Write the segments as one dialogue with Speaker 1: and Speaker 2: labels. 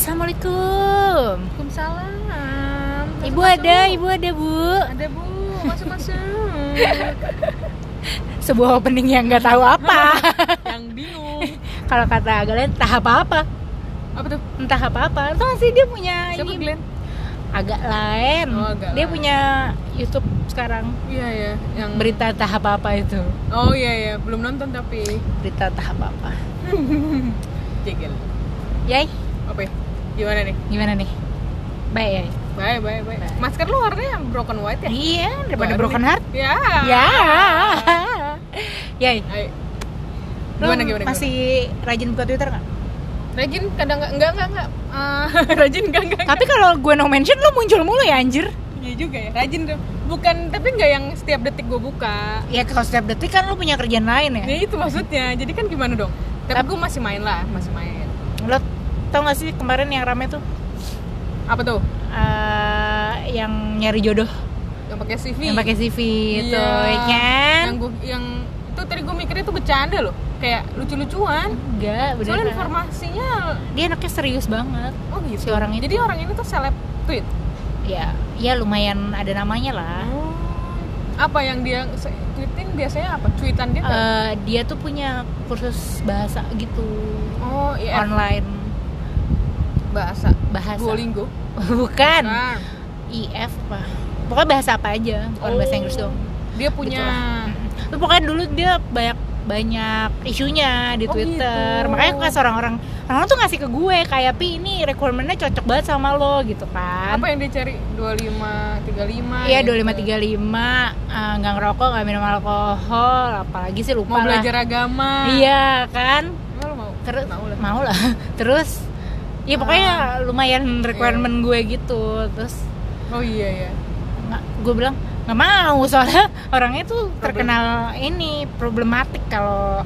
Speaker 1: Assalamualaikum.
Speaker 2: Waalaikumsalam.
Speaker 1: Ibu ada, ibu ada bu.
Speaker 2: Ada bu, masuk masuk.
Speaker 1: Sebuah opening yang nggak tahu apa.
Speaker 2: Yang bingung.
Speaker 1: Kalau kata Glenn, entah apa apa,
Speaker 2: Apa tuh?
Speaker 1: entah apa apa. Tuh sih dia punya
Speaker 2: Siapa
Speaker 1: ini
Speaker 2: Glenn?
Speaker 1: agak lain.
Speaker 2: Oh, agak
Speaker 1: dia
Speaker 2: lain.
Speaker 1: punya YouTube sekarang
Speaker 2: Iya ya, yang
Speaker 1: berita entah apa apa itu.
Speaker 2: Oh iya ya, belum nonton tapi
Speaker 1: Berita entah apa apa.
Speaker 2: jegel.
Speaker 1: Yay,
Speaker 2: Apa ya? Gimana nih?
Speaker 1: gimana nih? Baik ya.
Speaker 2: Baik, baik, baik. Masker lu warnanya broken white ya?
Speaker 1: Iya, daripada
Speaker 2: Baru
Speaker 1: broken
Speaker 2: nih.
Speaker 1: heart.
Speaker 2: Ya.
Speaker 1: Ya. Yay.
Speaker 2: Ayo.
Speaker 1: Lu
Speaker 2: Gimana, gimana,
Speaker 1: masih rajin buka Twitter nggak?
Speaker 2: Rajin kadang nggak enggak enggak enggak. Eh, rajin enggak enggak.
Speaker 1: Tapi kalau gue no mention lu muncul mulu ya anjir.
Speaker 2: Iya juga ya. Rajin tuh. Bukan tapi nggak yang setiap detik gue buka.
Speaker 1: Ya kalau setiap detik kan lu punya kerjaan lain ya.
Speaker 2: Ya itu maksudnya. Jadi kan gimana dong? Tapi gue masih main lah, masih main.
Speaker 1: Lo tau gak sih kemarin yang rame tuh
Speaker 2: Apa tuh?
Speaker 1: eh, yang nyari jodoh,
Speaker 2: Yang pakai CV.
Speaker 1: yang pakai CV itu,
Speaker 2: Iya.
Speaker 1: ya kan?
Speaker 2: Yang gua, yang itu tadi gue mikirnya itu bercanda loh. Kayak lucu-lucuan.
Speaker 1: Enggak,
Speaker 2: Soalnya
Speaker 1: beneran.
Speaker 2: informasinya
Speaker 1: Dia anaknya serius banget.
Speaker 2: oh gitu.
Speaker 1: Si orang itu.
Speaker 2: Jadi orang ini tuh seleb tweet.
Speaker 1: Ya, ya lumayan ada namanya lah.
Speaker 2: Oh. Apa yang dia tweetin biasanya apa? Tweetan dia?
Speaker 1: Eh, dia tuh punya kursus bahasa gitu
Speaker 2: oh iya.
Speaker 1: online
Speaker 2: Bahasa.
Speaker 1: bahasa.
Speaker 2: Duolingo.
Speaker 1: Bukan.
Speaker 2: Nah,
Speaker 1: IF apa? Pokoknya bahasa apa aja, bukan bahasa
Speaker 2: Oh.
Speaker 1: Inggris dong.
Speaker 2: Dia punya.
Speaker 1: Tapi pokoknya dulu dia banyak banyak isunya di
Speaker 2: Oh,
Speaker 1: Twitter.
Speaker 2: gitu.
Speaker 1: Makanya pas orang-orang orang tuh ngasih ke gue kayak pi ini requirementnya cocok banget sama lo gitu kan.
Speaker 2: Apa yang dia cari? 25, 35
Speaker 1: Iya
Speaker 2: gitu.
Speaker 1: 2535 eh, nggak ngerokok nggak minum alkohol apalagi sih lupa
Speaker 2: Mau
Speaker 1: lah.
Speaker 2: belajar agama.
Speaker 1: Iya kan.
Speaker 2: Mau?
Speaker 1: Terus
Speaker 2: Mau lah.
Speaker 1: mau lah. Terus ya pokoknya lumayan requirement gue gitu. Terus
Speaker 2: Oh iya ya.
Speaker 1: nggak gue bilang nggak mau soalnya orangnya tuh terkenal ini problematik kalau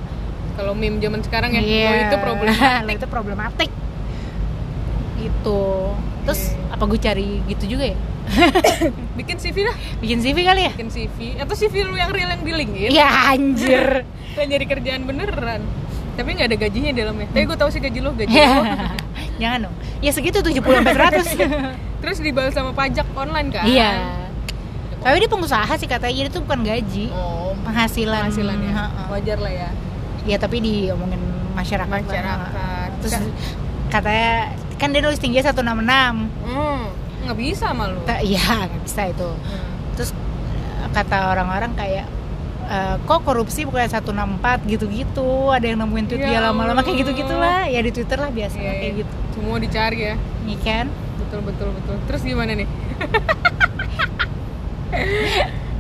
Speaker 2: Kalau meme zaman sekarang ya,
Speaker 1: Iya.
Speaker 2: oh, itu problem.
Speaker 1: Lo itu problematik gitu terus
Speaker 2: Iya.
Speaker 1: apa gue cari gitu juga ya
Speaker 2: Bikin CV lah,
Speaker 1: bikin CV kali ya
Speaker 2: bikin CV atau CV lu yang real yang di LinkedIn.
Speaker 1: ya anjir
Speaker 2: Kan jadi kerjaan beneran. Tapi nggak ada gajinya di dalamnya. Tapi gue tahu sih gaji lu, gaji lu.
Speaker 1: jangan dong ya segitu 70 sampai 100
Speaker 2: Terus dibalas sama pajak online kan?
Speaker 1: iya tapi dia pengusaha sih katanya jadi itu bukan gaji
Speaker 2: Oh,
Speaker 1: penghasilan
Speaker 2: penghasilan ya. Wajar lah ya.
Speaker 1: ya tapi diomongin masyarakat lah.
Speaker 2: Masyarakat.
Speaker 1: terus katanya kan dia nulis tinggi 166
Speaker 2: Hmm, nggak bisa sama lu.
Speaker 1: Ta- iya nggak bisa itu
Speaker 2: Hmm.
Speaker 1: terus kata orang-orang kayak eh, kok korupsi bukan 164 gitu-gitu ada yang nemuin tweet dia
Speaker 2: Ya
Speaker 1: lama-lama kayak
Speaker 2: Allah.
Speaker 1: gitu-gitu lah ya di Twitter lah biasa
Speaker 2: Iya,
Speaker 1: kayak
Speaker 2: iya.
Speaker 1: gitu
Speaker 2: Semua dicari ya.
Speaker 1: Iya kan
Speaker 2: Betul betul betul. Terus gimana nih?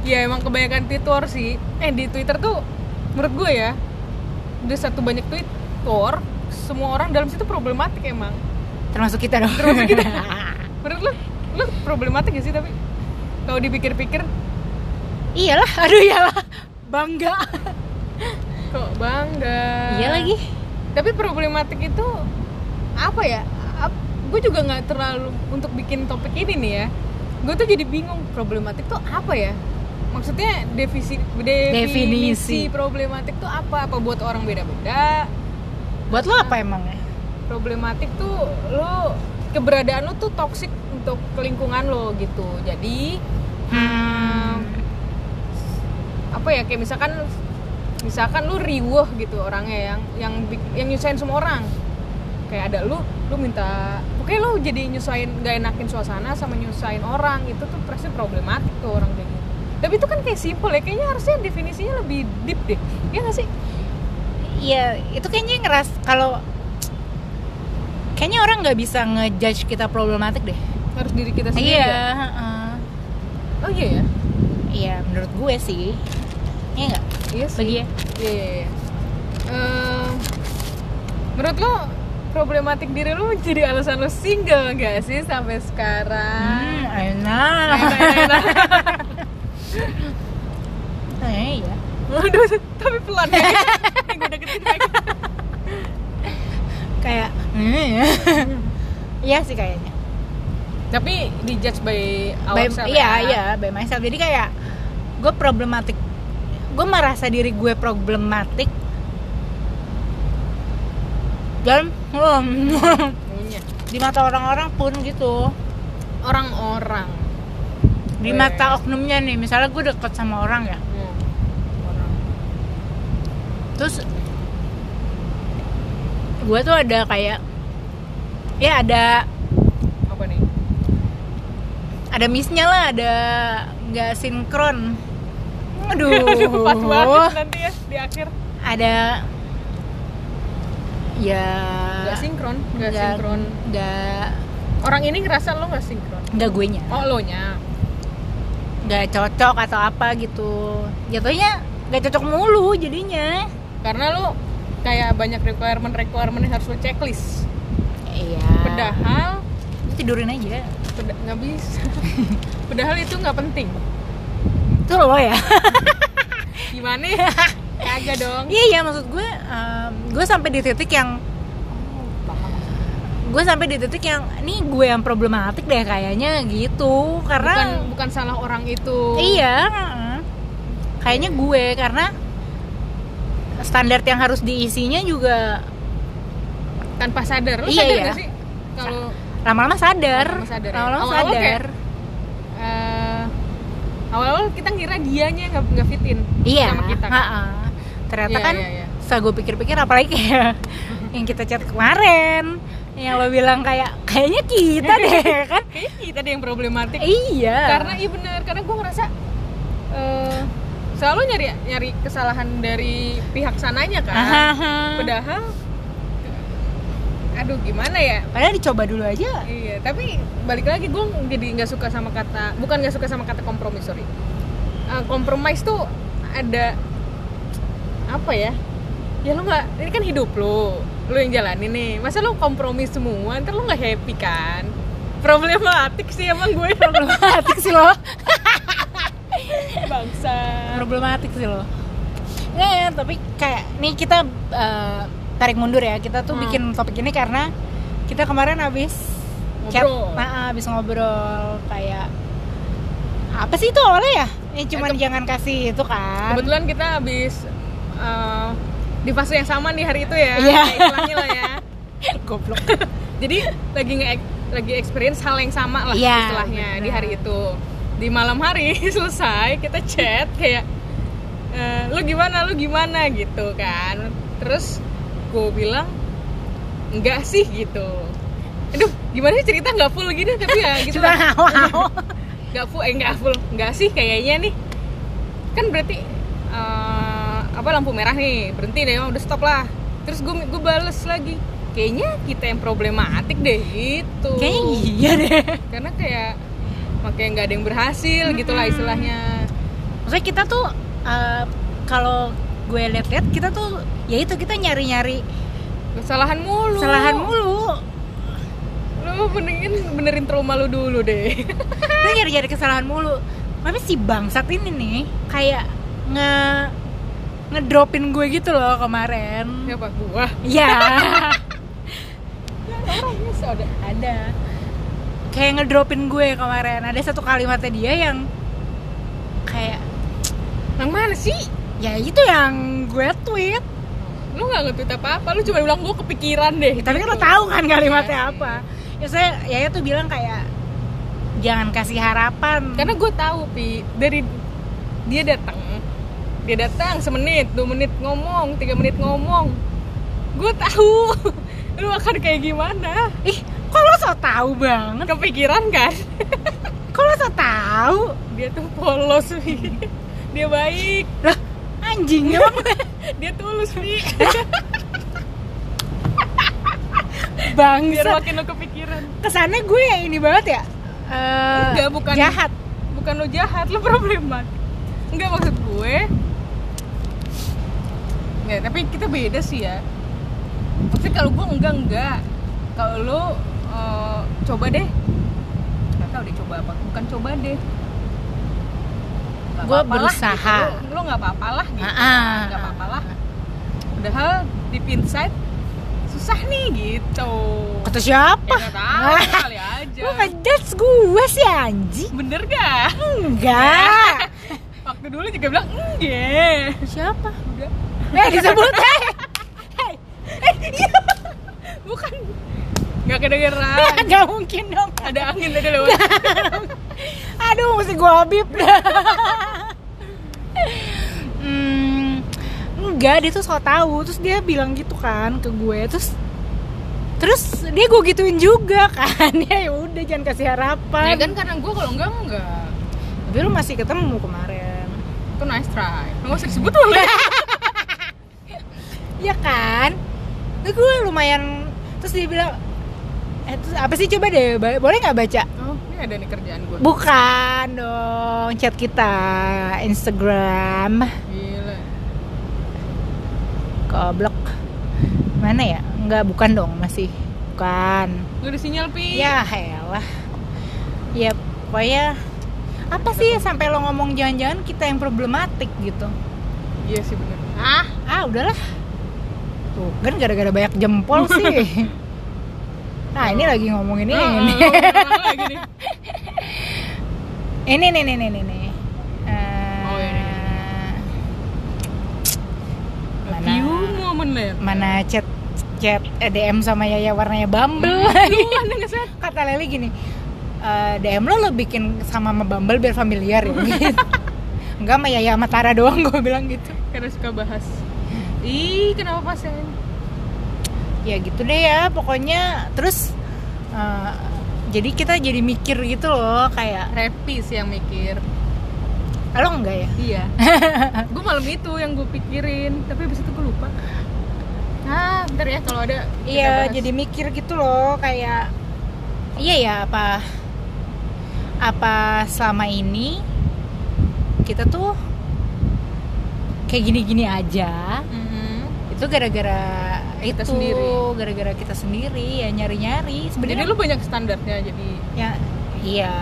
Speaker 2: ya emang kebanyakan Twitter sih. Eh di Twitter tuh menurut gue ya udah satu banyak Twitter semua orang dalam situ problematik emang.
Speaker 1: termasuk kita dong
Speaker 2: Termasuk kita. Menurut lu, lu problematik gak sih tapi kalau dipikir-pikir
Speaker 1: iyalah aduh iyalah bangga
Speaker 2: kok bangga.
Speaker 1: iya lagi
Speaker 2: Tapi problematik itu apa ya? Gue juga nggak terlalu untuk bikin topik ini nih ya. Gue tuh jadi bingung problematik tuh apa ya? Maksudnya definisi definisi,
Speaker 1: Definisi.
Speaker 2: problematik tuh apa? Apa buat orang beda-beda?
Speaker 1: buat lo apa emangnya
Speaker 2: Problematik tuh lo keberadaan lo tuh toksik untuk lingkungan lo gitu. Jadi
Speaker 1: hmm.
Speaker 2: Apa ya kayak misalkan misalkan lu riweh gitu orangnya yang yang yang nyusahin semua orang kayak ada lu lu minta pokoknya lu jadi nyusahin gak enakin suasana sama nyusahin orang itu tuh pasti problematik tuh orang kayak gitu tapi itu kan kayak simple ya kayaknya harusnya definisinya lebih deep deh ya gak sih
Speaker 1: Iya, itu kayaknya ngeras kalau kayaknya orang nggak bisa ngejudge kita problematik deh.
Speaker 2: harus diri kita sendiri
Speaker 1: Iya,
Speaker 2: ya?
Speaker 1: heeh.
Speaker 2: oh iya ya
Speaker 1: iya menurut gue sih. Iya nggak?
Speaker 2: iya sih
Speaker 1: Bagi ya.
Speaker 2: iya iya, iya. Eh, menurut lo problematik diri lu jadi alasan lu single gak sih sampai sekarang
Speaker 1: Hmm, enak.
Speaker 2: Enak-enak.
Speaker 1: Eh, iya.
Speaker 2: Waduh, tapi pelan ya. Gue deketin lagi.
Speaker 1: Kayak, hmm, ya. iya sih kayaknya.
Speaker 2: Tapi di judge by
Speaker 1: By-
Speaker 2: ourselves
Speaker 1: iya,
Speaker 2: ya.
Speaker 1: iya, by myself. Jadi kayak gue problematik. Gue merasa diri gue problematik. Dan, hmm,
Speaker 2: Punya.
Speaker 1: di mata orang-orang pun gitu
Speaker 2: orang-orang
Speaker 1: di mata oknumnya nih misalnya gue deket sama orang ya
Speaker 2: Hmm. orang
Speaker 1: terus gue tuh ada kayak ya ada
Speaker 2: apa nih
Speaker 1: ada missnya lah ada nggak sinkron aduh.
Speaker 2: Pas banget nanti ya di akhir.
Speaker 1: Ada ya.
Speaker 2: Nggak sinkron nggak
Speaker 1: nggak-
Speaker 2: sinkron.
Speaker 1: nggak.
Speaker 2: Orang ini ngerasa lo nggak sinkron?
Speaker 1: Nggak gue nya
Speaker 2: oh lo nya
Speaker 1: nggak cocok atau apa gitu. Jatuhnya nggak cocok mulu jadinya.
Speaker 2: Karena lo kayak banyak requirement requirement yang harus lo checklist.
Speaker 1: Iya.
Speaker 2: Padahal
Speaker 1: tidurin aja.
Speaker 2: Nggak bisa. Padahal itu nggak penting
Speaker 1: itu lo ya.
Speaker 2: Gimana? Ya kagak dong.
Speaker 1: Iya iya maksud gue em, gue sampai di titik yang
Speaker 2: oh,
Speaker 1: gue sampai di titik yang nih gue yang problematik deh kayaknya gitu
Speaker 2: bukan
Speaker 1: karena
Speaker 2: bukan salah orang itu.
Speaker 1: Iya kayaknya gue karena standar yang harus diisinya juga
Speaker 2: tanpa sadar. Lo
Speaker 1: Iya,
Speaker 2: sadar
Speaker 1: iya.
Speaker 2: sih? Kalau
Speaker 1: lama-lama sadar.
Speaker 2: Lama-lama sadar ya?
Speaker 1: lama-lama
Speaker 2: Awal-awal
Speaker 1: sadar.
Speaker 2: eh, awal-awal kita ngira dianya nggak nggak fitin
Speaker 1: iya
Speaker 2: sama kita kan?
Speaker 1: heeh. ternyata
Speaker 2: Iya,
Speaker 1: kan
Speaker 2: iya, iya.
Speaker 1: setelah gue pikir-pikir apalagi kayak yang kita chat kemarin yang lo bilang kayak kayaknya kita deh kan
Speaker 2: Kayaknya kita deh yang problematik
Speaker 1: iya
Speaker 2: karena iya bener karena gue ngerasa eh, selalu nyari nyari kesalahan dari pihak sananya kan padahal aduh gimana ya?
Speaker 1: Padahal dicoba dulu aja.
Speaker 2: Iya tapi balik lagi gue jadi nggak suka sama kata bukan nggak suka sama kata kompromi sorry. Eh, compromise tuh ada apa ya? Ya lo nggak ini kan hidup lo lo yang jalanin nih. Masa lo kompromi semua? Ntar lo nggak happy kan? Problematik sih emang gue.
Speaker 1: Problematik sih lo.
Speaker 2: Bangsa
Speaker 1: problematik sih lo. Nggak ya tapi kayak nih kita eh, tarik mundur ya. Kita tuh
Speaker 2: Hmm.
Speaker 1: bikin topik ini karena kita kemarin habis chat nah, habis ngobrol kayak apa sih itu awalnya ya? Eh, cuman
Speaker 2: Eh, ke-
Speaker 1: jangan kasih itu kan.
Speaker 2: Kebetulan kita habis eh, di fase yang sama nih hari itu ya. Kayak istilahnya lah ya.
Speaker 1: Goblok.
Speaker 2: Jadi lagi nge lagi experience hal yang sama lah
Speaker 1: Iya,
Speaker 2: istilahnya di
Speaker 1: benar.
Speaker 2: hari itu. Di malam hari selesai kita chat kayak "Eh, lu gimana lu gimana? gitu kan. Terus gue bilang enggak sih gitu. Aduh gimana sih cerita nggak full gini tapi ya gitu lah. nggak full eh nggak full. Nggak sih kayaknya nih. Kan berarti eh, apa lampu merah nih berhenti deh udah stop lah. Terus gue gue bales lagi kayaknya kita yang problematik deh gitu.
Speaker 1: Kayaknya iya deh.
Speaker 2: Karena kayak makanya nggak ada yang berhasil gitulah istilahnya.
Speaker 1: Maksudnya kita tuh eh, kalau gue lihat-lihat kita tuh ya itu kita nyari-nyari
Speaker 2: kesalahan mulu.
Speaker 1: kesalahan mulu.
Speaker 2: Lu mendingin benerin trauma lu dulu deh.
Speaker 1: Kita nyari-nyari kesalahan mulu. Tapi si bangsat ini nih kayak nge ngedropin gue gitu loh kemarin.
Speaker 2: Siapa? Gua?
Speaker 1: Iya.
Speaker 2: Orang biasa udah
Speaker 1: ada. Kayak ngedropin gue kemarin. Ada satu kalimatnya dia yang kayak
Speaker 2: yang mana sih
Speaker 1: ya itu yang gue tweet.
Speaker 2: Lu nggak nge-tweet apa apa lu cuma bilang gua kepikiran deh
Speaker 1: tapi kan
Speaker 2: gitu.
Speaker 1: lo tahu kan kalimatnya
Speaker 2: sih.
Speaker 1: apa. Ya saya ya tuh bilang kayak jangan kasih harapan.
Speaker 2: Karena gue tahu pi dari dia datang dia datang semenit dua menit ngomong tiga menit ngomong. Gue tahu lu akan kayak gimana?
Speaker 1: Ih kok lo so tahu banget?
Speaker 2: Kepikiran kan?
Speaker 1: Kok lo so tahu
Speaker 2: dia tuh polos pi. Dia baik.
Speaker 1: Lah anjing emang.
Speaker 2: Dia tulus pi biar
Speaker 1: bangsa
Speaker 2: makin lu kepikiran
Speaker 1: kesannya gue yang ini banget ya? Eh,
Speaker 2: Enggak, bukan.
Speaker 1: jahat.
Speaker 2: Bukan lu jahat lu problemat enggak maksud gue. Ya tapi kita beda sih ya. Maksudnya kalau gue enggak enggak. Kalau lu eh, coba deh. Nggak tahu deh coba apa. Bukan coba deh. Nggak
Speaker 1: Gue berusaha.
Speaker 2: gitu. lu, lu nggak apa-apa lah gitu
Speaker 1: Ah-ah.
Speaker 2: nggak apa-apa lah padahal deep inside susah nih gitu
Speaker 1: kata
Speaker 2: ya
Speaker 1: siapa
Speaker 2: tahu kali aja
Speaker 1: ngejudge gue sih anjing
Speaker 2: bener gak?
Speaker 1: enggak
Speaker 2: waktu dulu juga bilang enggak
Speaker 1: siapa
Speaker 2: udah
Speaker 1: eh disebut eh Hey. Eh, iya.
Speaker 2: bukan nggak kedengeran.
Speaker 1: Gak mungkin dong.
Speaker 2: Ada angin tadi lewat.
Speaker 1: Aduh mesti gue habib. Hmm, Enggak dia tuh so tau. Terus dia bilang gitu kan ke gue. Terus Terus dia gue gituin juga kan. Ya udah jangan kasih harapan.
Speaker 2: Ya kan karena gue kalau enggak enggak.
Speaker 1: Tapi lu masih ketemu kemarin.
Speaker 2: Itu nice try. Nggak usah disebut boleh
Speaker 1: Ya kan? Gue lumayan Terus dia bilang Eh terus apa sih? Coba deh Boleh gak baca?
Speaker 2: Oh ini ada nih kerjaan gue
Speaker 1: Bukan dong Chat kita Instagram.
Speaker 2: Gila.
Speaker 1: Goblok. Mana ya? Enggak, bukan dong masih. Bukan.
Speaker 2: Lu ada sinyal pi.
Speaker 1: Ya elah. Ya pokoknya Apa sih sampai lo ngomong jangan-jangan kita yang problematik gitu?
Speaker 2: Iya sih bener. Ah
Speaker 1: Ah udahlah. Tuh. Kan gara-gara banyak jempol sih Nah ini lagi ngomongin ini.
Speaker 2: Ah,
Speaker 1: ini.
Speaker 2: lagi nih?
Speaker 1: Ini nih nih nih nih nih. Eh,
Speaker 2: Oh, ini,
Speaker 1: Mana?
Speaker 2: View momen lah ya
Speaker 1: mana chat chat eh, DM sama Yaya warnanya Bumble. Kata Leli gini "Eh, DM lo lo bikin sama sama Bumble biar familiar ya? Gitu. enggak sama Yaya sama Tara doang gue bilang gitu.
Speaker 2: Karena suka bahas. Ih kenapa pas ya
Speaker 1: ya gitu deh ya pokoknya terus eh, jadi kita jadi mikir gitu loh kayak
Speaker 2: Repi sih yang mikir
Speaker 1: lo enggak ya
Speaker 2: iya gue malam itu yang gue pikirin tapi abis itu gue lupa ah bentar ya kalau ada
Speaker 1: Iya,
Speaker 2: bahas.
Speaker 1: jadi mikir gitu loh, kayak iya ya apa apa selama ini kita tuh kayak gini-gini aja.
Speaker 2: Mhm.
Speaker 1: Itu gara-gara
Speaker 2: Kita
Speaker 1: itu,
Speaker 2: sendiri.
Speaker 1: gara-gara kita sendiri ya nyari-nyari.
Speaker 2: jadi
Speaker 1: Sebenarnya
Speaker 2: lu banyak standarnya jadi
Speaker 1: ya iya,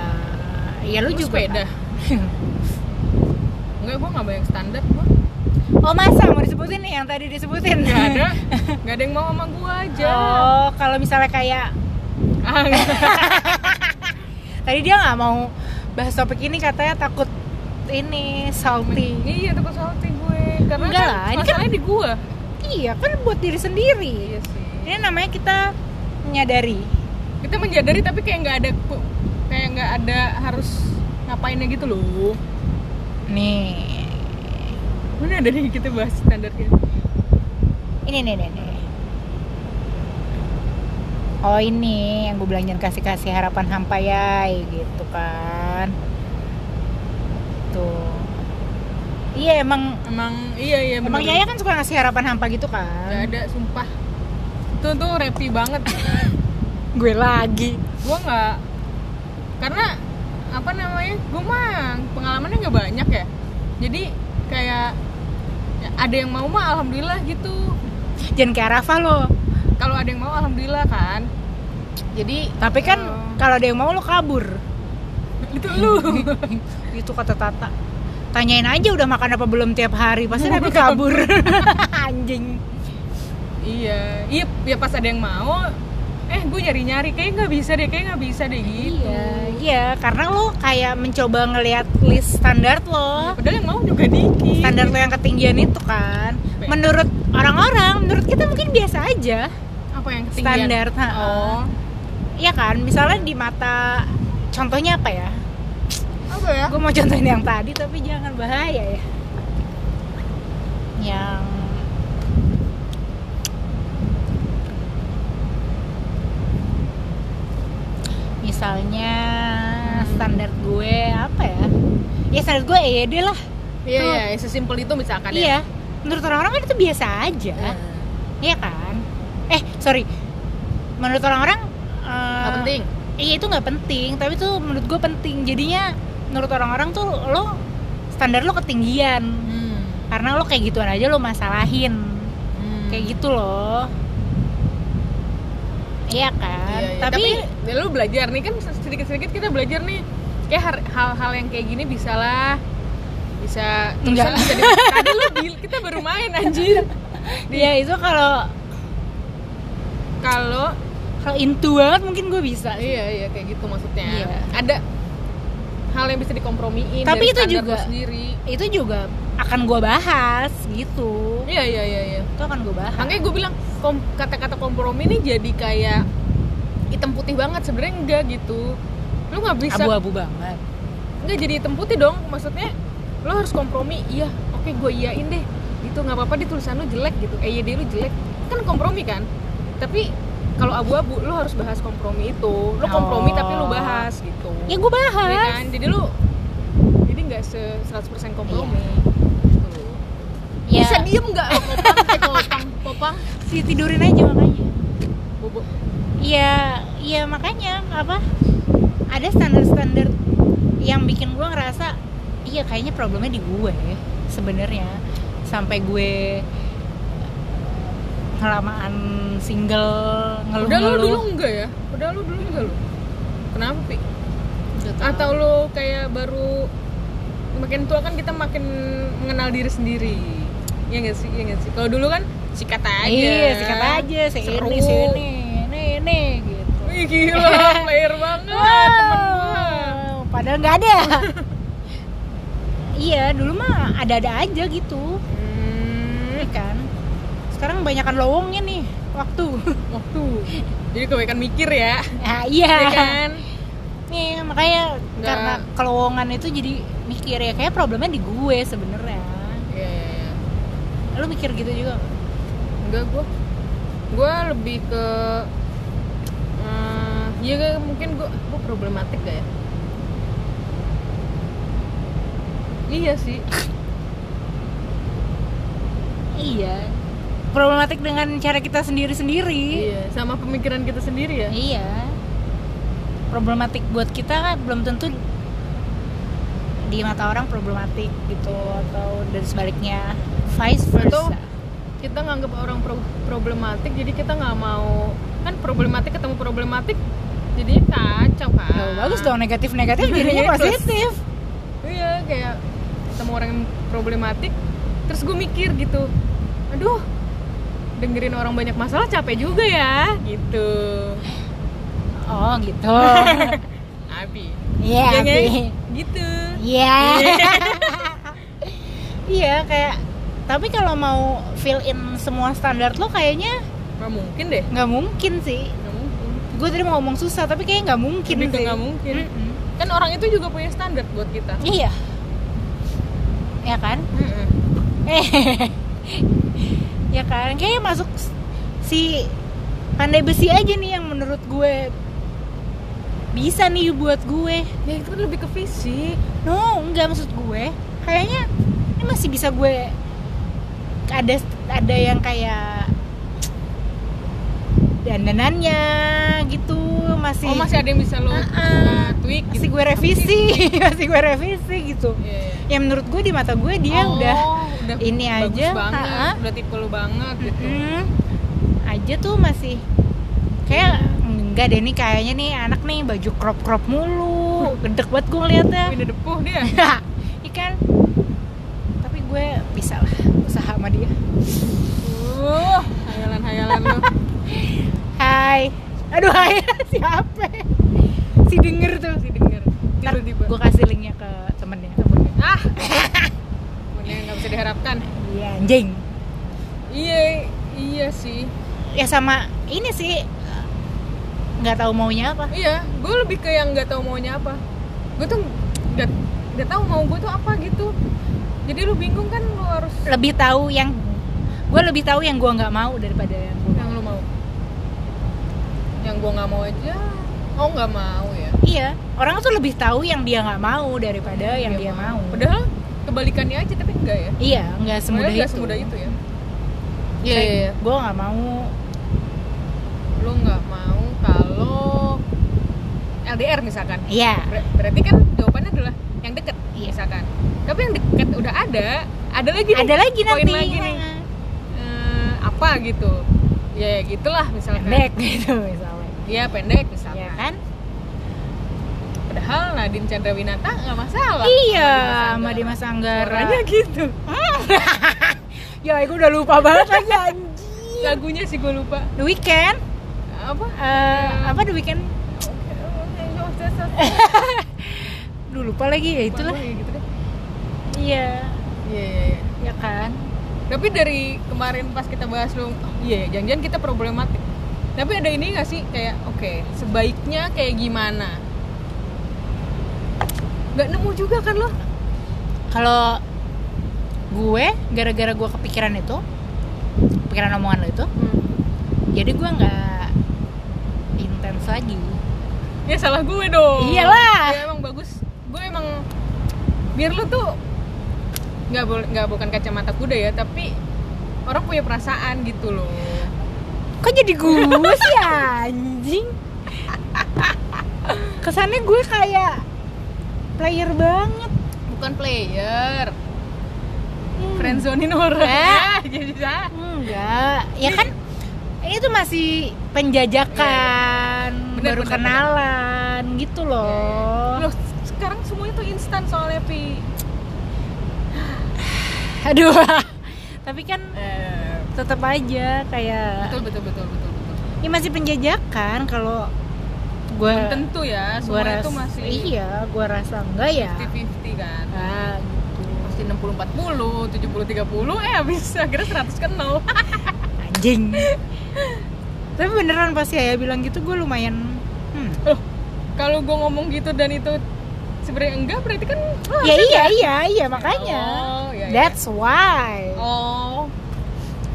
Speaker 1: iya lu,
Speaker 2: Lu
Speaker 1: juga.
Speaker 2: sepeda?
Speaker 1: kan?
Speaker 2: enggak gue nggak banyak standar gue
Speaker 1: oh masa mau disebutin nih yang tadi disebutin?
Speaker 2: nggak ada nggak ada yang mau sama gue aja
Speaker 1: Oh, kalau misalnya kayak
Speaker 2: ah,
Speaker 1: tadi dia nggak mau bahas topik ini katanya takut ini salty.
Speaker 2: iya takut salty gue karena
Speaker 1: Enggak
Speaker 2: kan
Speaker 1: lah, ini kan-
Speaker 2: di gue
Speaker 1: Iya kan buat diri sendiri.
Speaker 2: iya sih
Speaker 1: Ini namanya kita menyadari.
Speaker 2: kita menjadari tapi kayak nggak ada kayak nggak ada harus ngapainnya gitu loh
Speaker 1: Nih,
Speaker 2: mana ada nih kita bahas standarnya
Speaker 1: ini nih nih nih. Oh ini yang gue bilang jangan kasih kasih harapan hampa ya, gitu kan. Tuh. Iya emang
Speaker 2: emang iya iya
Speaker 1: emang
Speaker 2: bener.
Speaker 1: Yaya kan suka ngasih harapan hampa gitu kan.
Speaker 2: ada sumpah itu tuh repi banget
Speaker 1: Gue lagi.
Speaker 2: gue nggak karena apa namanya gue mah pengalamannya nggak banyak ya jadi kayak ya, ada yang mau mah alhamdulillah gitu
Speaker 1: Jangan kayak Rafa lo.
Speaker 2: kalau ada yang mau alhamdulillah kan jadi
Speaker 1: Tapi kan
Speaker 2: Oh.
Speaker 1: kalau ada yang mau lo kabur.
Speaker 2: itu lu
Speaker 1: itu kata Tata tanyain aja udah makan apa belum tiap hari pasti nanti kabur. Anjing.
Speaker 2: Iya iya ya pas ada yang mau eh gue nyari nyari kayak nggak bisa deh kayak nggak bisa deh gitu.
Speaker 1: Iya iya karena lo kayak mencoba ngelihat list standar lo.
Speaker 2: Padahal yang mau juga dikit.
Speaker 1: Standar lo yang ketinggian itu kan. Menurut orang-orang menurut kita mungkin biasa aja.
Speaker 2: Apa yang ketinggian?
Speaker 1: Standar
Speaker 2: oh.
Speaker 1: Iya kan misalnya di mata contohnya apa ya
Speaker 2: apa ya.
Speaker 1: Gue mau contohin yang tadi tapi jangan bahaya ya. Yang misalnya standar gue apa ya? Ya standar gue EYD lah.
Speaker 2: Iya
Speaker 1: Tuh.
Speaker 2: iya sesimpel itu misalkan ya.
Speaker 1: Iya menurut orang-orang kan itu biasa aja. Iya. Kan? Eh sorry. Menurut orang-orang eh,
Speaker 2: nggak penting.
Speaker 1: Iya itu nggak penting, tapi tuh menurut gue penting. Jadinya menurut orang-orang tuh lo standar lo ketinggian
Speaker 2: hmm.
Speaker 1: karena lo kayak gituan aja lo masalahin
Speaker 2: Hmm.
Speaker 1: kayak gitu loh. Iya kan?
Speaker 2: Iya, iya.
Speaker 1: Tapi,
Speaker 2: tapi ya lu belajar nih kan sedikit-sedikit kita belajar nih kayak hal-hal yang kayak gini bisa lah bisa
Speaker 1: Enggak.
Speaker 2: bisa di tadi bil- kita baru main anjir
Speaker 1: ya itu kalau
Speaker 2: kalau
Speaker 1: kalau into banget mungkin gue bisa.
Speaker 2: iya iya kayak gitu maksudnya
Speaker 1: Iya.
Speaker 2: ada hal yang bisa dikompromiin
Speaker 1: Tapi itu juga-
Speaker 2: sendiri.
Speaker 1: Itu juga akan gue bahas gitu.
Speaker 2: iya iya iya iya.
Speaker 1: Itu akan gue bahas.
Speaker 2: makanya gue bilang kom- kata-kata kompromi ini jadi kayak hitam putih banget sebenarnya enggak gitu. Lu nggak bisa
Speaker 1: abu-abu banget.
Speaker 2: Nggak jadi hitam putih dong. Maksudnya lo harus kompromi. Iya oke gue iyain deh. Itu nggak apa-apa di tulisan lu jelek gitu. Eh iya lu jelek. Kan kompromi kan? Tapi kalau abu-abu lo harus bahas kompromi itu. Lo kompromi
Speaker 1: Oh.
Speaker 2: tapi lu bahas gitu.
Speaker 1: Ya gue bahas.
Speaker 2: Iya kan? Jadi lu jadi nggak se 100% kompromi.
Speaker 1: Iya.
Speaker 2: Gitu.
Speaker 1: ya.
Speaker 2: Bisa diem nggak? Popang popang popang
Speaker 1: si tidurin aja makanya.
Speaker 2: Bobo.
Speaker 1: Iya, iya makanya apa? Ada standar-standar yang bikin gue ngerasa iya kayaknya problemnya di gue sebenarnya. Sampai gue kelamaan single
Speaker 2: udah lu dulu enggak ya udah lu dulu enggak lu kenapa pi atau lu kayak baru makin tua kan kita makin mengenal diri sendiri ya nggak sih ya nggak sih kalau dulu kan sikat aja
Speaker 1: Iya, sikat aja, si
Speaker 2: Seru.
Speaker 1: ini, si ini, ini, ini gitu.
Speaker 2: Wih gila, player banget temen gua.
Speaker 1: Wow, padahal nggak ada. iya, dulu mah ada-ada aja gitu.
Speaker 2: Hmm,
Speaker 1: Iya kan? Sekarang banyakan lowongnya nih waktu.
Speaker 2: waktu. Jadi kebanyakan mikir ya,
Speaker 1: Nah, iya.
Speaker 2: ya kan?
Speaker 1: Nih, makanya
Speaker 2: Nggak.
Speaker 1: karena kelowongan itu jadi mikir ya kayak problemnya di gue sebenarnya.
Speaker 2: Iya, iya.
Speaker 1: Lu mikir gitu juga nggak?
Speaker 2: Enggak gua. Gua lebih ke Iya kayak mungkin gua, gua problematik gak ya? Iya sih.
Speaker 1: Iya. Problematik dengan cara kita sendiri-sendiri.
Speaker 2: Iya, sama pemikiran kita sendiri ya.
Speaker 1: Iya. Problematik buat kita kan belum tentu di mata orang problematik gitu atau dan sebaliknya vice
Speaker 2: Atau
Speaker 1: versa.
Speaker 2: kita nganggap orang pro- problematik jadi kita nggak mau kan problematik ketemu problematik jadi kacau kan
Speaker 1: bagus dong negatif-negatif jadinya
Speaker 2: Terus.
Speaker 1: positif.
Speaker 2: iya kayak ketemu orang yang problematik terus gue mikir gitu aduh dengerin orang banyak masalah capek juga ya gitu
Speaker 1: Oh gitu.
Speaker 2: Abi
Speaker 1: Iya.
Speaker 2: Ya, nggak?
Speaker 1: Bi.
Speaker 2: gitu
Speaker 1: Iya. Iya kayak tapi kalau mau fill in semua standar lo kayaknya
Speaker 2: nggak mungkin deh
Speaker 1: nggak mungkin sih.
Speaker 2: nggak mungkin
Speaker 1: Gue tadi mau ngomong susah tapi kayaknya nggak mungkin
Speaker 2: Lebih
Speaker 1: sih.
Speaker 2: nggak mungkin.
Speaker 1: Mm-mm.
Speaker 2: kan orang itu juga punya standar buat kita
Speaker 1: Iya. Ya kan?
Speaker 2: Mm-mm.
Speaker 1: Eh. ya kan? Kayaknya masuk si pandai besi aja nih yang menurut gue bisa nih buat gue.
Speaker 2: ya itu kan lebih ke fisik
Speaker 1: No, enggak maksud gue. Kayaknya ini masih bisa gue ada ada yang kayak dandanannya gitu masih
Speaker 2: oh masih ada yang bisa lo
Speaker 1: ah.
Speaker 2: uh, tweak
Speaker 1: masih
Speaker 2: gitu
Speaker 1: gue revisi masih gue revisi gitu
Speaker 2: Iya, iya.
Speaker 1: ya menurut gue di mata gue dia
Speaker 2: Oh,
Speaker 1: udah
Speaker 2: udah
Speaker 1: ini
Speaker 2: bagus
Speaker 1: aja,
Speaker 2: banget
Speaker 1: ha-ha.
Speaker 2: udah tipe lu banget gitu.
Speaker 1: Mm, aja tuh masih kayak enggak deh nih kayaknya nih anak nih baju crop crop mulu gedek banget gue ngeliatnya.
Speaker 2: Udah depuh dia.
Speaker 1: Ikan tapi gue bisa lah usaha sama dia.
Speaker 2: Uh hayalan-hayalan lu.
Speaker 1: Hai. Aduh hai. Siapa? Si denger tuh.
Speaker 2: Masih denger. Tiba-tiba.
Speaker 1: gue kasih linknya ke temennya.
Speaker 2: Ah Mana nggak bisa diharapkan.
Speaker 1: Iya anjing.
Speaker 2: Iya iya sih.
Speaker 1: Ya sama ini sih nggak tahu maunya apa.
Speaker 2: Iya gue lebih ke yang nggak tahu maunya apa. Gue tuh nggak nggak tahu mau gue tuh apa gitu. Jadi lu bingung kan lu harus
Speaker 1: lebih tahu yang gue lebih tahu yang gue nggak mau daripada yang gue
Speaker 2: yang lu mau. Yang gue nggak mau aja. Oh nggak mau ya?
Speaker 1: Iya orang tuh lebih tahu yang dia nggak mau daripada yang dia mau,
Speaker 2: padahal kebalikannya aja tapi enggak ya?
Speaker 1: Iya nggak semudah itu.
Speaker 2: semudah itu ya?
Speaker 1: Iya,
Speaker 2: Iya,
Speaker 1: gue nggak mau.
Speaker 2: Lu nggak mau kalau LDR misalkan.
Speaker 1: Iya.
Speaker 2: Ber- berarti kan jawabannya adalah yang deket
Speaker 1: Iya.
Speaker 2: misalkan. Tapi yang deket udah ada ada lagi nih,
Speaker 1: ada lagi
Speaker 2: poin
Speaker 1: nanti.
Speaker 2: lagi nih. Eh, apa gitu? Ya ya gitulah misalkan.
Speaker 1: Pendek gitu misalnya.
Speaker 2: Iya pendek misalkan.
Speaker 1: kan
Speaker 2: padahal Nadine Chandrawinata nggak masalah.
Speaker 1: Iya sama Dimas Anggara
Speaker 2: Suaranya gitu.
Speaker 1: Ya gue udah lupa banget lagi anjing.
Speaker 2: Lagunya sih gue lupa.
Speaker 1: The Weeknd.
Speaker 2: Apa?
Speaker 1: Eh, apa The Weeknd? Duh, lupa lagi ya itulah.
Speaker 2: Lupa gue, gitu
Speaker 1: iya.
Speaker 2: Iya iya iya.
Speaker 1: ya kan?
Speaker 2: Tapi dari kemarin pas kita bahas lu iya ya, jangan-jangan kita problematik. Tapi ada ini gak sih kayak oke sebaiknya kayak gimana nggak nemu juga kan lo?
Speaker 1: Kalau gue gara-gara gue kepikiran itu pikiran omongan lo itu jadi gue nggak intens lagi.
Speaker 2: Ya salah gue dong.
Speaker 1: Iyalah.
Speaker 2: ya emang bagus. Gue emang biar lo tuh nggak boleh nggak bukan kacamata kuda ya tapi orang punya perasaan gitu loh.
Speaker 1: Kok jadi gue sih anjing? Kesannya gue kayak player banget.
Speaker 2: Bukan player.
Speaker 1: Hmm.
Speaker 2: friendzonin orang.
Speaker 1: Eh.
Speaker 2: ya jadi
Speaker 1: enggak. Ya kan ini tuh masih penjajakan
Speaker 2: Iya, Bener,
Speaker 1: baru
Speaker 2: bener,
Speaker 1: kenalan gitu loh.
Speaker 2: Loh, sekarang semuanya tuh instan soalnya pi.
Speaker 1: Aduh. Tapi kan
Speaker 2: Eh,
Speaker 1: tetap aja kayak
Speaker 2: betul betul betul betul betul.
Speaker 1: Ya masih penjajakan kalau gue
Speaker 2: Belum tentu ya semua
Speaker 1: rasa
Speaker 2: itu masih
Speaker 1: iya gue rasa enggak ya.
Speaker 2: 50-50 kan.
Speaker 1: Ah, gitu.
Speaker 2: masih 60 40 70 30 eh habis akhirnya 100 ke 0
Speaker 1: anjing. Tapi beneran pas ya bilang gitu gue lumayan hmm.
Speaker 2: Loh, kalau gue ngomong gitu dan itu sebenarnya enggak berarti kan oh,
Speaker 1: ya iya
Speaker 2: enggak.
Speaker 1: iya iya makanya.
Speaker 2: Oh, iya, iya.
Speaker 1: that's why.
Speaker 2: Oh.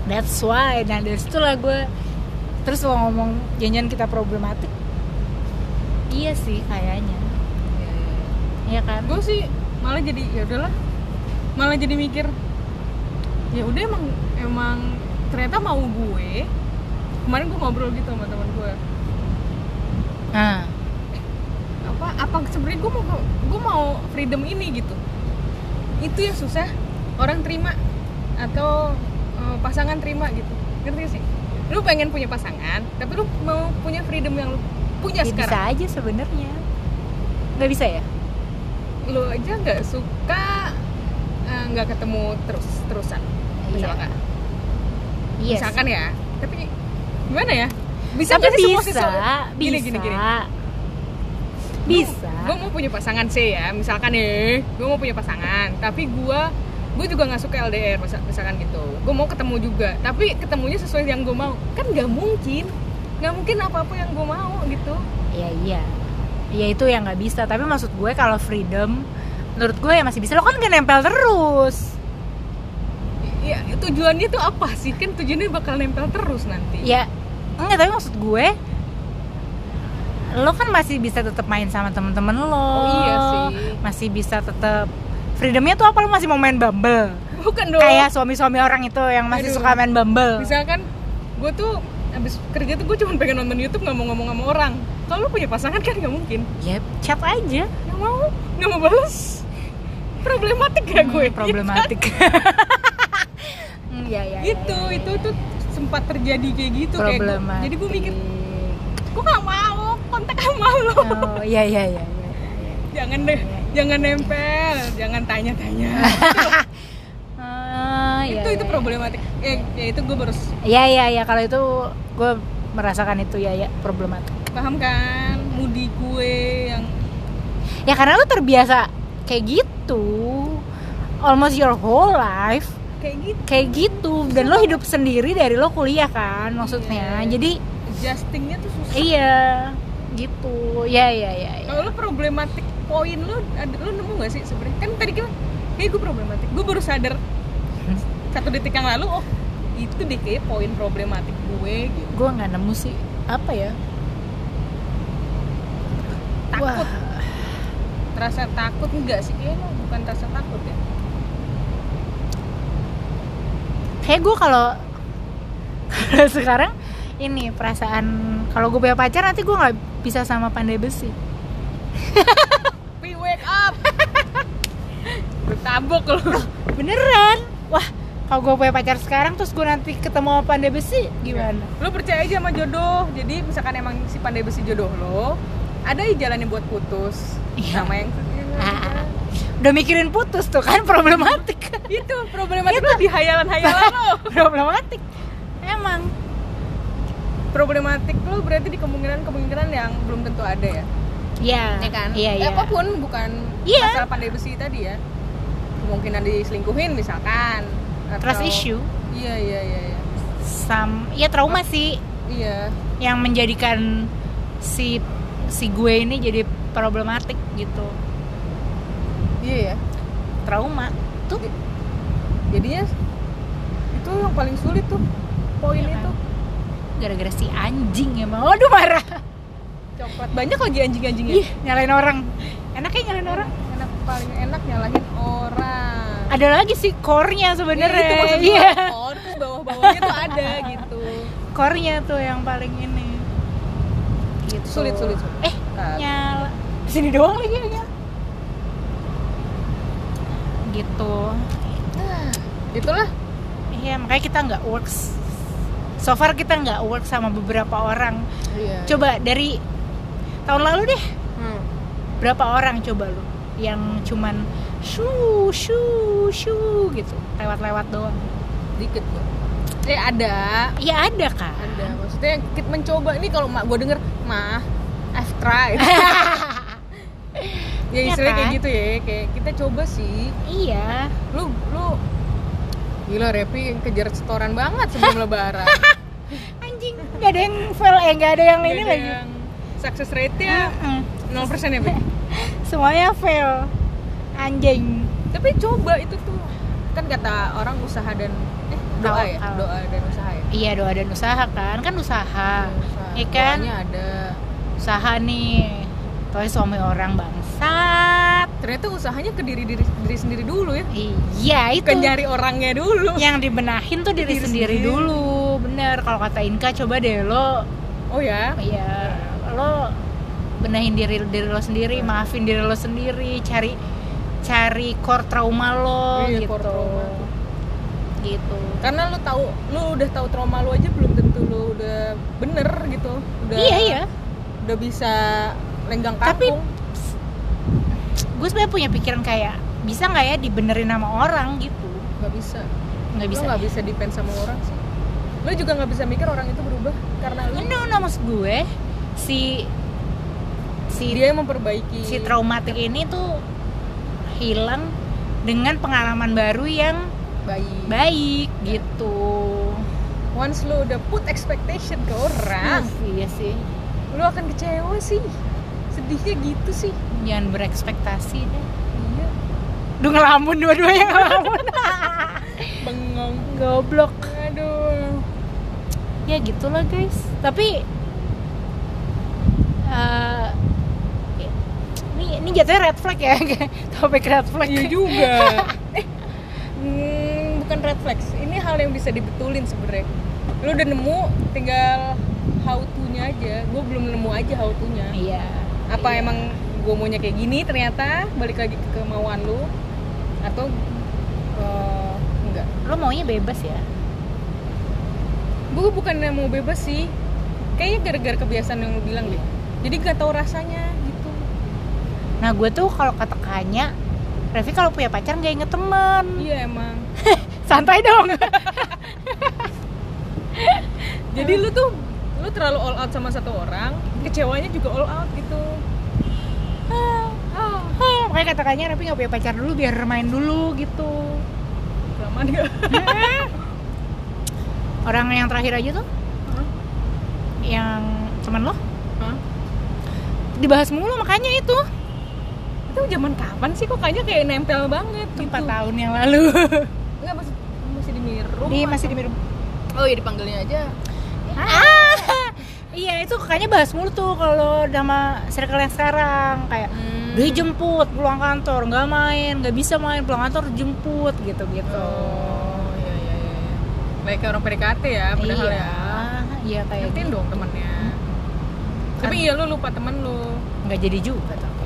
Speaker 1: That's why. Nah dari situ lah gue terus lo ngomong jangan kita problematik iya sih kayaknya. Iya kan?
Speaker 2: Gue sih malah jadi ya udahlah. Malah jadi mikir ya udah emang emang ternyata mau gue. Kemarin gue ngobrol gitu sama teman gue
Speaker 1: nah
Speaker 2: apa apa sebenarnya gue mau gue mau freedom ini gitu. Itu yang susah orang terima atau eh, pasangan terima gitu. Ngerti sih? Lu pengen punya pasangan tapi lu mau punya freedom yang lu punya
Speaker 1: ya bisa
Speaker 2: sekarang?
Speaker 1: aja sebenarnya. Nggak bisa ya?
Speaker 2: Lu aja nggak suka eh, nggak ketemu terus terusan? Misalkan?
Speaker 1: Yes.
Speaker 2: misalkan ya? Tapi gimana ya? Bisa
Speaker 1: tapi
Speaker 2: sih semua
Speaker 1: bisa
Speaker 2: sesuatu-
Speaker 1: bisa
Speaker 2: gini gini gini.
Speaker 1: bisa.
Speaker 2: Gue mau punya pasangan sih ya misalkan nih gue mau punya pasangan tapi gue gue juga nggak suka LDR misal- misalkan gitu. Gue mau ketemu juga tapi ketemunya sesuai yang gue mau. Kan nggak mungkin nggak mungkin apa apa yang gue mau gitu.
Speaker 1: Ya iya. Ya itu yang nggak bisa. Tapi maksud gue kalau freedom menurut gue ya masih bisa. Lo kan gak nempel terus.
Speaker 2: Ya tujuannya tuh apa sih? Kan tujuannya bakal nempel terus nanti.
Speaker 1: Ya enggak tapi maksud gue lo kan masih bisa tetap main sama temen-temen lo.
Speaker 2: Oh, iya sih.
Speaker 1: masih bisa tetap freedomnya tuh apa? Lo masih mau main bumble?
Speaker 2: Bukan dong.
Speaker 1: Kayak suami-suami orang itu yang masih
Speaker 2: Aduh.
Speaker 1: suka main bumble.
Speaker 2: Misalkan gue tuh abis kerja tuh gue cuma pengen nonton YouTube nggak mau ngomong sama orang. Kalau lu punya pasangan kan nggak mungkin.
Speaker 1: Ya chat aja.
Speaker 2: Nggak mau nggak mau balas. Problematik ya gue?
Speaker 1: Hmm, problematik Hmm, ya, ya, ya,
Speaker 2: gitu
Speaker 1: ya, ya,
Speaker 2: itu tuh sempat terjadi kayak gitu kayak
Speaker 1: problematik.
Speaker 2: Jadi gue mikir gue nggak mau kontak sama lo
Speaker 1: oh iya iya iya iya, iya.
Speaker 2: jangan deh jangan nempel jangan tanya-tanya problematik ya, ya itu gue baru
Speaker 1: Iya iya iya kalau itu gue merasakan itu ya ya problematik.
Speaker 2: paham kan mudi gue yang
Speaker 1: Ya karena lu terbiasa kayak gitu, almost your whole life
Speaker 2: kayak gitu
Speaker 1: kayak gitu dan lo hidup sendiri dari lo kuliah kan maksudnya.
Speaker 2: Iya.
Speaker 1: Jadi
Speaker 2: adjustingnya tuh susah
Speaker 1: iya gitu. Ya ya ya. ya.
Speaker 2: kalau lu problematik poin lu ada lu nemu gak sih sebenarnya kan tadi kan kayak gue problematik gue baru sadar satu detik yang lalu oh itu deh kayak poin problematik gue gitu
Speaker 1: Gue nggak nemu sih apa ya?
Speaker 2: takut
Speaker 1: Wah.
Speaker 2: rasa takut enggak sih kayaknya bukan rasa takut ya
Speaker 1: Kayak gue kalau sekarang ini perasaan kalau gue punya pacar nanti gue nggak bisa sama pandai besi.
Speaker 2: we wake up bertabok lu
Speaker 1: Beneran? Wah, kalau gue punya pacar sekarang terus gue nanti ketemu sama pandai besi gimana?
Speaker 2: lu percaya aja sama jodoh jadi misalkan emang si pandai besi jodoh lo ada jalannya buat putus
Speaker 1: Iya.
Speaker 2: sama yang
Speaker 1: Ah, udah mikirin putus tuh kan problematik.
Speaker 2: itu problematik lo di hayalan-hayalan lo
Speaker 1: problematik. Emang.
Speaker 2: problematik lo berarti di kemungkinan-kemungkinan yang belum tentu ada ya
Speaker 1: Iya.
Speaker 2: ya kan
Speaker 1: Iya, iya.
Speaker 2: apa pun bukan
Speaker 1: Iya.
Speaker 2: masalah pandai besi tadi ya kemungkinan diselingkuhin misalkan
Speaker 1: Trust
Speaker 2: atau-
Speaker 1: issue.
Speaker 2: iya iya iya iya.
Speaker 1: Sam, ya trauma sih.
Speaker 2: iya.
Speaker 1: Yang menjadikan si si gue ini jadi problematik gitu.
Speaker 2: Iya ya
Speaker 1: trauma. Tuh.
Speaker 2: Jadinya itu yang paling sulit tuh poin
Speaker 1: Iya kan?
Speaker 2: itu
Speaker 1: gara-gara si anjing emang waduh marah.
Speaker 2: Coklat. Banyak lagi anjing-anjingnya.
Speaker 1: Ih nyalain orang. Enaknya nyalain orang?
Speaker 2: Enak paling enak nyalahin orang
Speaker 1: ada lagi sih core-nya
Speaker 2: Iya,
Speaker 1: sebenarnya
Speaker 2: itu maksud gue.
Speaker 1: iya
Speaker 2: oh terus bawah-bawahnya tuh ada gitu.
Speaker 1: Core-nya tuh yang paling ini. Gitu.
Speaker 2: Sulit, sulit, sulit.
Speaker 1: eh
Speaker 2: Kan.
Speaker 1: nyala. Sini doang lagi ya. Gitu.
Speaker 2: Itulah.
Speaker 1: Iya makanya kita nggak works. So far kita nggak work sama beberapa orang.
Speaker 2: Iya.
Speaker 1: Coba dari tahun lalu deh.
Speaker 2: Hmm.
Speaker 1: berapa orang coba lu? Yang cuman shu shu shu gitu. Lewat-lewat doang.
Speaker 2: Dikit kok eh ada.
Speaker 1: Ya ada kan
Speaker 2: ada. Maksudnya kita mencoba ini kalau mak gue denger mah I've tried. Ya
Speaker 1: Iya
Speaker 2: istilahnya kayak gitu ya. Kayak kita coba sih.
Speaker 1: Iya.
Speaker 2: Lu lu gila Repi kejar setoran banget sebelum lebaran.
Speaker 1: Anjing nggak ada yang fail eh nggak ada yang ini
Speaker 2: Gak ada
Speaker 1: lagi.
Speaker 2: yang success rate-nya
Speaker 1: Mm-mm.
Speaker 2: 0% ya Pi?
Speaker 1: semuanya fail anjing.
Speaker 2: Tapi coba itu tuh. Kan kata orang usaha dan eh doa ya?
Speaker 1: Tahu.
Speaker 2: doa dan usaha ya?
Speaker 1: Iya doa dan usaha kan. Kan usaha.
Speaker 2: Usaha.
Speaker 1: Iya kan?
Speaker 2: Doanya ada.
Speaker 1: Usaha nih. Toy suami orang bangsat.
Speaker 2: Ternyata usahanya ke diri diri, diri sendiri dulu ya?
Speaker 1: Iya itu.
Speaker 2: Bukan nyari orangnya dulu.
Speaker 1: Yang dibenahin tuh diri,
Speaker 2: Diri
Speaker 1: sendiri,
Speaker 2: sendiri.
Speaker 1: dulu. Bener. Kalau kata Inka coba deh lo.
Speaker 2: Oh ya?
Speaker 1: Ya lo benahin diri diri lo sendiri maafin diri lo sendiri cari cari core trauma lo
Speaker 2: Iya,
Speaker 1: gitu.
Speaker 2: core trauma.
Speaker 1: gitu.
Speaker 2: Karena lu tahu lu udah tahu trauma lu aja belum tentu lu udah bener gitu. Udah
Speaker 1: iya iya.
Speaker 2: udah bisa lenggang
Speaker 1: Tapi-
Speaker 2: kampung.
Speaker 1: gue sebenarnya punya pikiran kayak bisa nggak ya dibenerin sama orang gitu?
Speaker 2: Nggak bisa.
Speaker 1: Nggak bisa
Speaker 2: nggak bisa depend sama orang sih. Lu juga nggak bisa mikir orang itu berubah karena lu.
Speaker 1: No, no, maksud gue si si
Speaker 2: dia yang memperbaiki
Speaker 1: si traumatik ini tuh hilang dengan pengalaman baru yang
Speaker 2: bayi
Speaker 1: baik gitu.
Speaker 2: Once lu udah put expectation ke orang
Speaker 1: iya sih.
Speaker 2: lu akan kecewa sih. Sedihnya gitu sih.
Speaker 1: Jangan berekspektasi deh.
Speaker 2: Iya.
Speaker 1: Duh ngelamun dua-duanya ngelamun.
Speaker 2: Bengong.
Speaker 1: Goblok.
Speaker 2: Aduh.
Speaker 1: Ya gitulah guys. Tapi eh, Ini, jatuhnya red flag ya Topik red flag.
Speaker 2: Iya juga. Eh hmm, bukan red flags ini hal yang bisa dibetulin sebenarnya. Lu udah nemu tinggal how to nya aja. Gue belum nemu aja how to nya
Speaker 1: Iya.
Speaker 2: Apa
Speaker 1: Iya.
Speaker 2: emang gue maunya kayak gini ternyata? Balik lagi ke kemauan lu? Atau eh, enggak?
Speaker 1: Lo maunya bebas ya?
Speaker 2: Gue bukan mau bebas sih. Kayaknya gara-gara kebiasaan yang lu bilang deh. Jadi gak tahu rasanya
Speaker 1: Nah gue tuh kalau kata Kanya Revi kalau punya pacar gak inget temen.
Speaker 2: Iya emang.
Speaker 1: Santai dong.
Speaker 2: Jadi lu tuh lu terlalu all out sama satu orang kecewanya juga all out gitu.
Speaker 1: Ah, Makanya kata Kanya Revi gak punya pacar dulu biar main dulu gitu.
Speaker 2: Kelamaan gak
Speaker 1: Orang yang terakhir aja tuh? Yang teman lo?
Speaker 2: Hah?
Speaker 1: Dibahas mulu makanya itu
Speaker 2: itu zaman kapan sih kok kayaknya kayak nempel banget gitu.
Speaker 1: 4 tahun yang lalu
Speaker 2: Enggak masih masih di mirum.
Speaker 1: Di
Speaker 2: atau-
Speaker 1: masih di minum
Speaker 2: Oh iya dipanggilnya aja.
Speaker 1: ah iya itu kayaknya bahas mulu tuh kalau sama circle yang sekarang kayak
Speaker 2: Hmm.
Speaker 1: dia jemput pulang kantor nggak main nggak bisa main pulang kantor jemput gitu gitu
Speaker 2: Oh iya iya iya. Kayak kayak orang PDKT ya padahal
Speaker 1: iya
Speaker 2: ya.
Speaker 1: iya kayak
Speaker 2: Ngertiin
Speaker 1: gitu
Speaker 2: dong temennya.
Speaker 1: Kan-
Speaker 2: Tapi iya lu lupa temen lu.
Speaker 1: nggak jadi juga tapi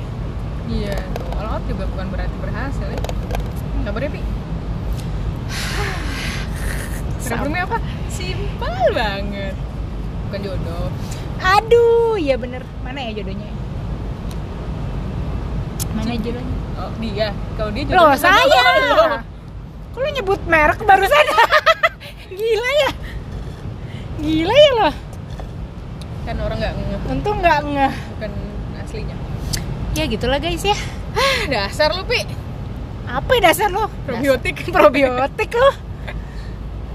Speaker 2: Iya, tuh. all out juga bukan berarti berhasil ya. Kabarnya Pi? Problemnya apa? Simpel banget. Bukan jodoh.
Speaker 1: aduh iya bener mana ya jodohnya mana jodohnya
Speaker 2: Oh, dia. Kalau dia
Speaker 1: loh
Speaker 2: jodohnya sama
Speaker 1: saya
Speaker 2: lo.
Speaker 1: kok lu nyebut merek barusan gila ya gila ya loh
Speaker 2: Kan orang nggak nge
Speaker 1: untung nggak ngeh
Speaker 2: bukan aslinya.
Speaker 1: Ya gitulah guys ya
Speaker 2: Dasar lu, Pi.
Speaker 1: apa ya dasar lo
Speaker 2: Probiotik.
Speaker 1: probiotik lo